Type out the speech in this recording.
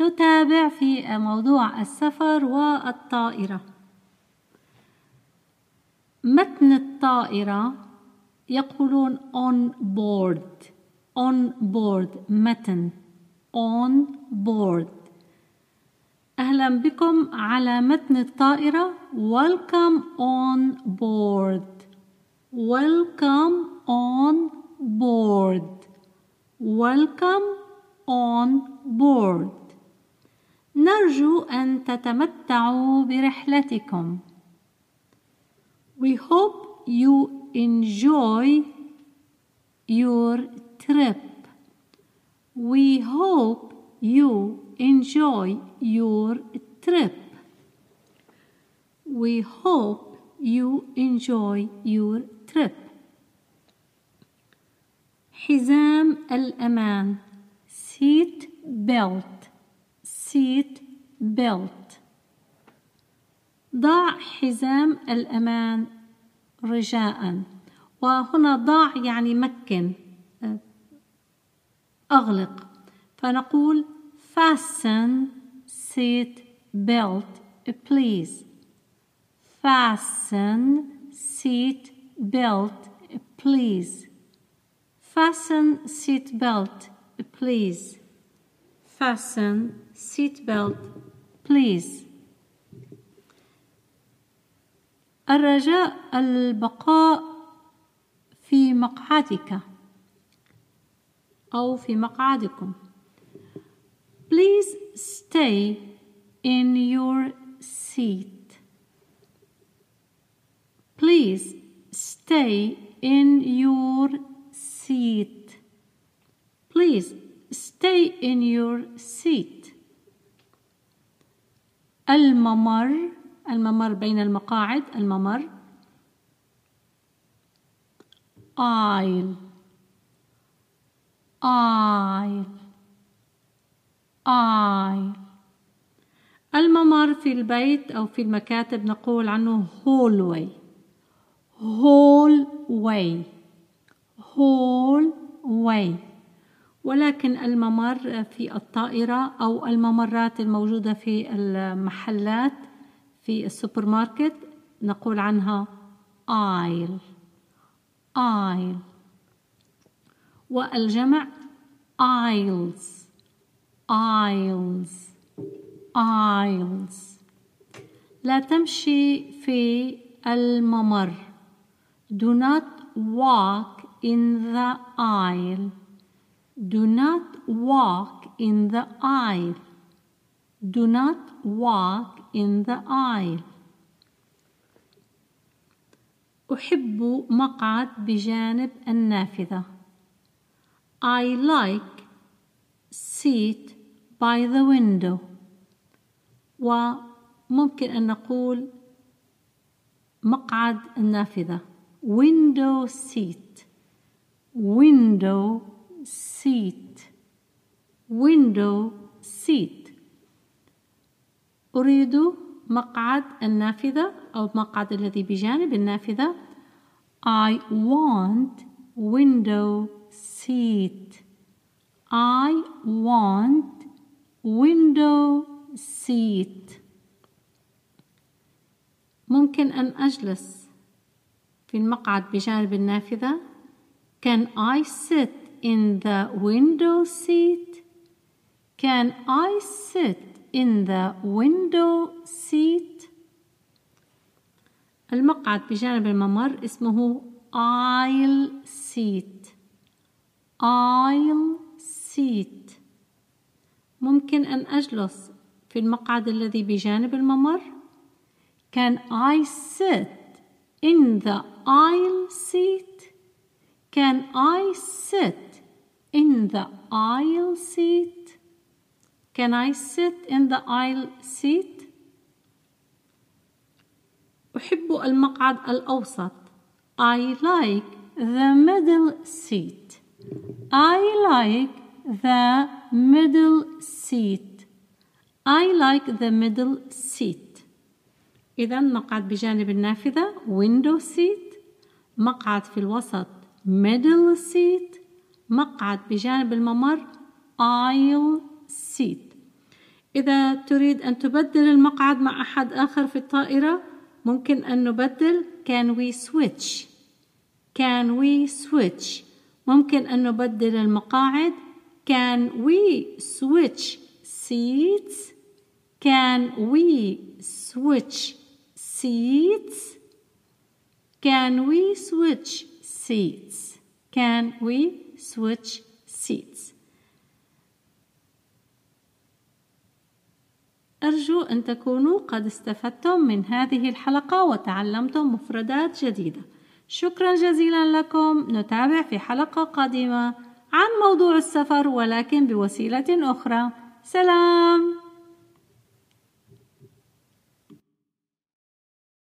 نتابع في موضوع السفر والطائرة. متن الطائرة يقولون on board on board متن on board. أهلا بكم على متن الطائرة. Welcome on board. Welcome on board. Welcome on board. نرجو أن تتمتعوا برحلتكم We hope you enjoy your trip We hope you enjoy your trip. We hope you enjoy your trip. حزام الأمان seat belt seat belt ضع حزام الأمان رجاء وهنا ضع يعني مكن أغلق فنقول fasten seat belt please fasten seat belt please fasten seat belt please fasten seat belt please الرجاء البقاء في مقعدك أو في مقعدكم Please stay in your seat. Please stay in your seat. Please stay in your seat. الممر الممر بين المقاعد الممر. Aisle. Aisle. I الممر في البيت أو في المكاتب نقول عنه hallway. Hallway. Hallway. ولكن الممر في الطائرة أو الممرات الموجودة في المحلات في السوبر ماركت نقول عنها aisle aisle والجمع aisles aisles aisles لا تمشي في الممر. Do not walk in the aisle. Do not walk in the aisle do not walk in the aisle أحب مقعد بجانب النافذة I like seat by the window وممكن أن نقول مقعد النافذة window seat window seat. Window seat. أريد مقعد النافذة أو المقعد الذي بجانب النافذة. I want window seat. I want window seat. ممكن أن أجلس في المقعد بجانب النافذة. Can I sit in the window seat? Can I sit in the window seat? المقعد بجانب الممر اسمه aisle seat aisle seat ممكن أن أجلس في المقعد الذي بجانب الممر Can I sit in the aisle seat? Can I sit in the aisle seat? Can I sit in the aisle seat? أحب المقعد الأوسط. I like the middle seat. I like the middle seat. I like the middle seat. إذا مقعد بجانب النافذة window seat. مقعد في الوسط middle seat. مقعد بجانب الممر aisle seat. إذا تريد أن تبدل المقعد مع أحد آخر في الطائرة ممكن أن نبدل can we switch can we switch ممكن أن نبدل المقاعد can we switch seats can we switch seats can we switch seats can we switch seats أرجو أن تكونوا قد استفدتم من هذه الحلقة وتعلمتم مفردات جديدة. شكرا جزيلا لكم. نتابع في حلقة قادمة عن موضوع السفر ولكن بوسيلة أخرى. سلام.